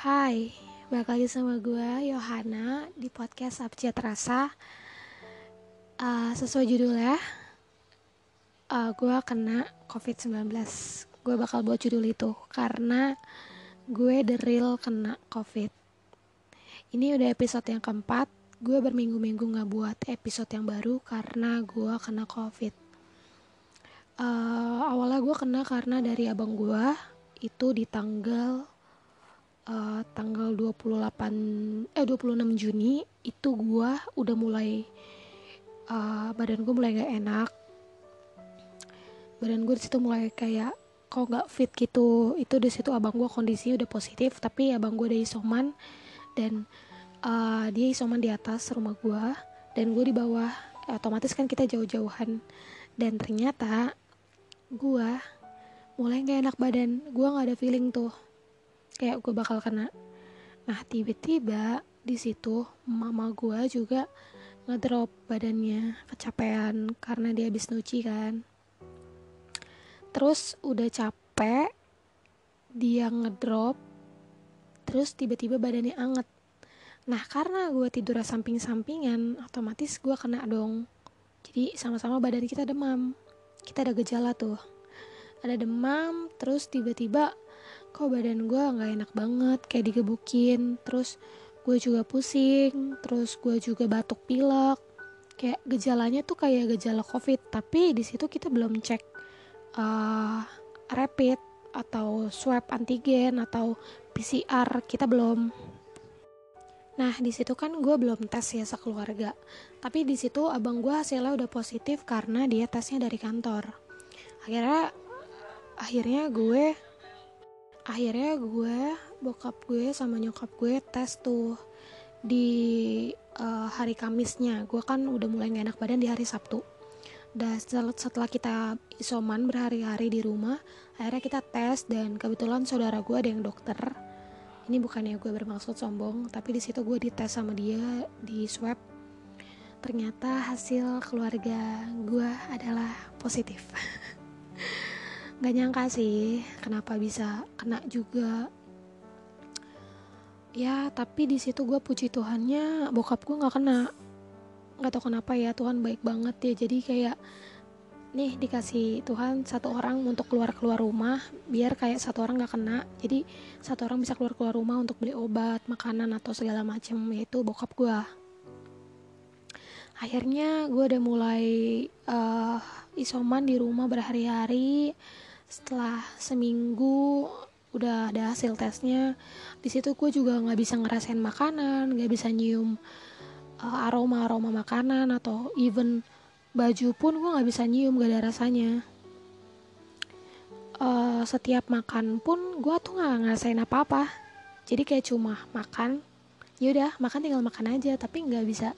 Hai, balik lagi sama gue Yohana di podcast Abjad Rasa. Uh, Sesuai judulnya uh, Gue kena COVID-19 Gue bakal buat judul itu Karena gue the real kena COVID. Ini udah episode yang keempat. Gue berminggu-minggu gak buat episode yang baru Karena gue kena COVID. Uh, Awalnya gue kena karena dari abang gue Itu di tanggal uh, tanggal 28 eh 26 Juni itu gua udah mulai uh, badan gue mulai gak enak. Badan gue di situ mulai kayak kok nggak fit gitu. Itu di situ abang gue kondisi udah positif tapi abang gue udah isoman. Dan uh, dia isoman di atas rumah gue dan gue di bawah otomatis kan kita jauh-jauhan. Dan ternyata gue mulai gak enak badan. Gue nggak ada feeling tuh kayak gue bakal kena. Nah tiba-tiba di situ mama gue juga ngedrop badannya kecapean karena dia habis nuci kan. Terus udah capek dia ngedrop terus tiba-tiba badannya anget. Nah karena gue tidur samping-sampingan otomatis gue kena dong. Jadi sama-sama badan kita demam. Kita ada gejala tuh. Ada demam terus tiba-tiba kok badan gue nggak enak banget kayak digebukin. Terus gue juga pusing terus gue juga batuk pilek. Kayak gejalanya tuh kayak gejala covid tapi di situ kita belum cek uh, rapid atau swab antigen atau PCR kita belum. Nah di situ kan gue belum tes ya sekeluarga, tapi di situ abang gue hasilnya udah positif karena dia tesnya dari kantor. Akhirnya akhirnya gue akhirnya gue bokap gue sama nyokap gue tes tuh di uh, hari Kamisnya. Gue kan udah mulai gak enak badan di hari Sabtu. Dan setelah kita isoman berhari-hari di rumah akhirnya kita tes dan kebetulan saudara gue ada yang dokter. Ini bukannya gue bermaksud sombong tapi di situ gue dites sama dia di swab. Ternyata hasil keluarga gue adalah positif nggak nyangka sih kenapa bisa kena juga. Ya tapi di situ gue puji Tuhannya bokap gue nggak kena. Nggak tahu kenapa ya Tuhan baik banget ya. Jadi kayak nih dikasih Tuhan satu orang untuk keluar keluar rumah biar kayak satu orang nggak kena. Jadi satu orang bisa keluar keluar rumah untuk beli obat makanan atau segala macam yaitu bokap gue akhirnya gue udah mulai uh, isoman di rumah berhari-hari setelah seminggu udah ada hasil tesnya di situ gue juga nggak bisa ngerasain makanan nggak bisa nyium uh, eh, aroma aroma makanan atau even baju pun gue nggak bisa nyium gak ada rasanya. Uh, setiap makan pun gue tuh nggak ngerasain apa apa jadi kayak cuma makan yaudah makan tinggal makan aja tapi nggak bisa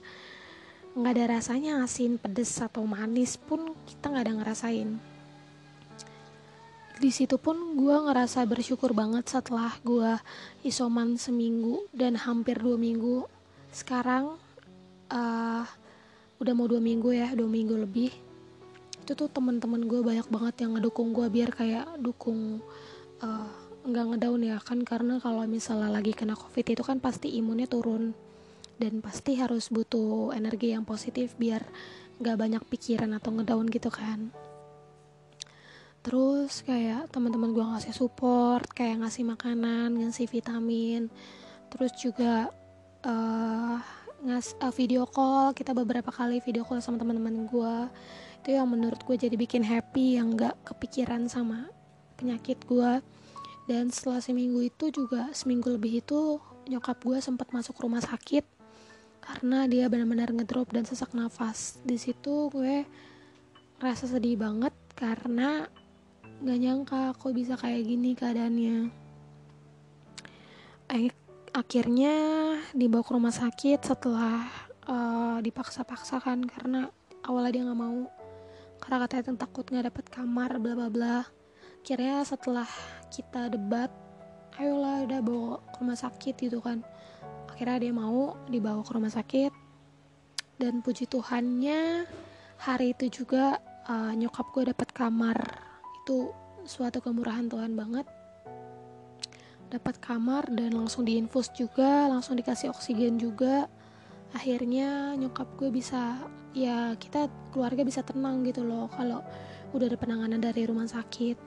nggak ada rasanya asin pedes atau manis pun kita nggak ada ngerasain di situ pun gue ngerasa bersyukur banget setelah gue isoman seminggu dan hampir dua minggu. Sekarang uh, udah mau dua minggu ya dua minggu lebih. Itu tuh teman-teman gue banyak banget yang ngedukung gue biar kayak dukung uh, nggak ngedown ya kan. Karena kalau misalnya lagi kena covid itu kan pasti imunnya turun. Dan pasti harus butuh energi yang positif biar nggak banyak pikiran atau ngedown gitu kan terus kayak teman-teman gue ngasih support kayak ngasih makanan ngasih vitamin. Terus juga uh, ngas uh, video call. Kita beberapa kali video call sama teman-teman gue itu yang menurut gue jadi bikin happy yang gak kepikiran sama penyakit gue dan setelah seminggu itu juga seminggu lebih itu nyokap gue sempat masuk rumah sakit. Karena dia benar-benar ngedrop dan sesak nafas. Di situ gue rasa sedih banget karena Gak nyangka kok bisa kayak gini keadaannya. Akhirnya dibawa ke rumah sakit setelah uh, dipaksa-paksa kan karena awalnya dia nggak mau karena katanya takut nggak dapet kamar bla bla bla. Akhirnya setelah kita debat, ayolah udah bawa ke rumah sakit gitu kan. Akhirnya dia mau dibawa ke rumah sakit dan puji Tuhannya hari itu juga uh, nyokap gue dapat kamar itu suatu kemurahan Tuhan banget dapat kamar dan langsung diinfus juga langsung dikasih oksigen juga. Akhirnya nyokap gue bisa ya kita keluarga bisa tenang gitu loh kalau udah ada penanganan dari rumah sakit.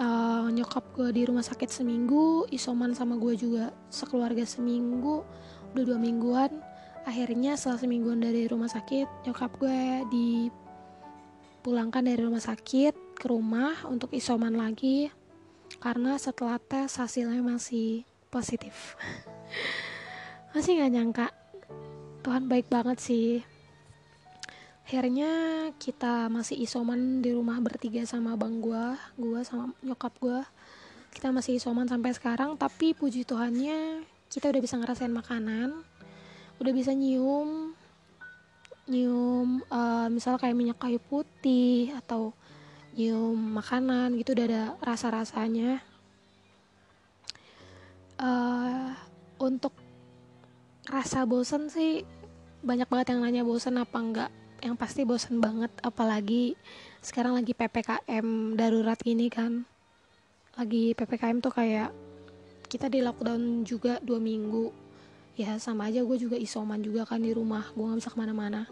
Uh, nyokap gue di rumah sakit seminggu isoman sama gue juga sekeluarga seminggu udah dua mingguan. Akhirnya setelah semingguan dari rumah sakit nyokap gue dipulangkan dari rumah sakit ke rumah untuk isoman lagi karena setelah tes hasilnya masih positif. Masih nggak nyangka. Tuhan baik banget sih. Akhirnya kita masih isoman di rumah bertiga sama bang gua gua sama nyokap gua. Kita masih isoman sampai sekarang tapi puji Tuhannya kita udah bisa ngerasain makanan udah bisa nyium nyium uh, misal kayak minyak kayu putih atau nyium makanan gitu udah ada rasa rasanya uh, untuk rasa bosen sih banyak banget yang nanya bosen apa enggak. Yang pasti bosan banget apalagi sekarang lagi ppkm darurat gini kan. Lagi ppkm tuh kayak kita di lockdown juga dua minggu. Ya sama aja gue juga isoman juga kan di rumah gue nggak bisa ke mana-mana.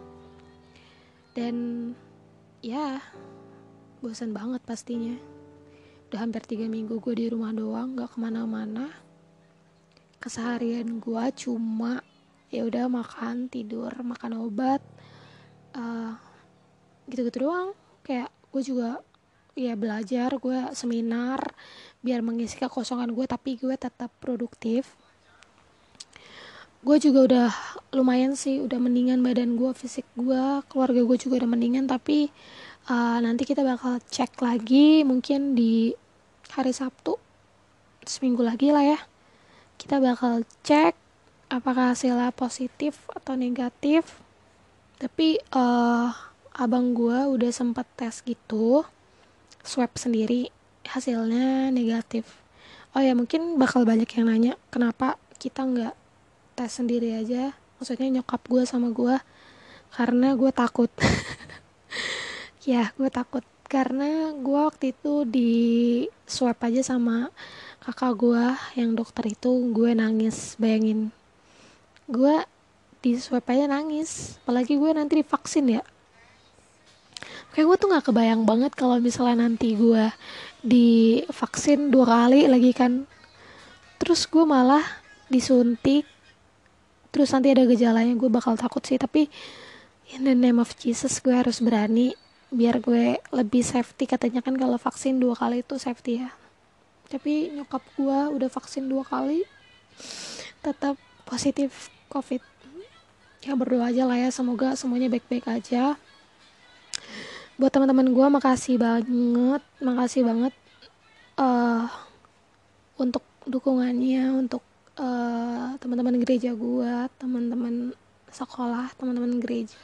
Dan ya bosan banget pastinya. Udah hampir tiga minggu gue di rumah doang nggak ke mana-mana. Keseharian gue cuma ya udah makan tidur makan obat uh, gitu-gitu doang. Kayak gue juga ya belajar gue seminar biar mengisi kekosongan gue tapi gue tetap produktif. Gue juga udah lumayan sih udah mendingan badan gue fisik gue keluarga gue juga udah mendingan tapi uh, nanti kita bakal cek lagi mungkin di hari Sabtu seminggu lagi lah ya. Kita bakal cek apakah hasilnya positif atau negatif. Tapi uh, abang gue udah sempet tes gitu swab sendiri hasilnya negatif. Oh ya mungkin bakal banyak yang nanya kenapa kita nggak tes sendiri aja? Maksudnya nyokap gue sama gue karena gue takut ya gue takut. Karena gue waktu itu di swab aja sama kakak gue yang dokter itu gue nangis bayangin. Gue di swab aja nangis apalagi gue nanti divaksin ya. Kayak gue tuh nggak kebayang banget kalau misalnya nanti gue divaksin dua kali lagi kan. Terus gue malah disuntik terus nanti ada gejalanya gue bakal takut sih. Tapi in the name of Jesus gue harus berani biar gue lebih safety. Katanya kan kalau vaksin dua kali itu safety ya. Tapi nyokap gue udah vaksin dua kali tetap positif covid. Ya berdoa aja lah ya. Semoga semuanya baik-baik aja. Buat teman-teman gue makasih banget makasih banget uh, untuk dukungannya untuk uh, teman-teman gereja gue teman-teman sekolah teman-teman gereja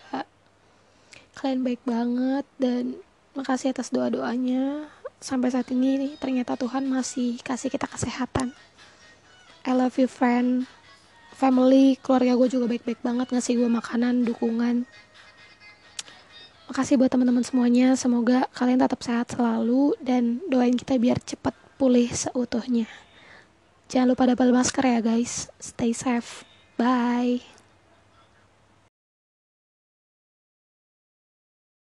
kalian baik banget dan makasih atas doa-doanya. Sampai saat ini ternyata Tuhan masih kasih kita kesehatan. I love you friend family keluarga gue juga baik-baik banget ngasih gue makanan dukungan. Makasih buat teman-teman semuanya semoga kalian tetap sehat selalu dan doain kita biar cepat pulih seutuhnya. Jangan lupa double masker ya guys. Stay safe. Bye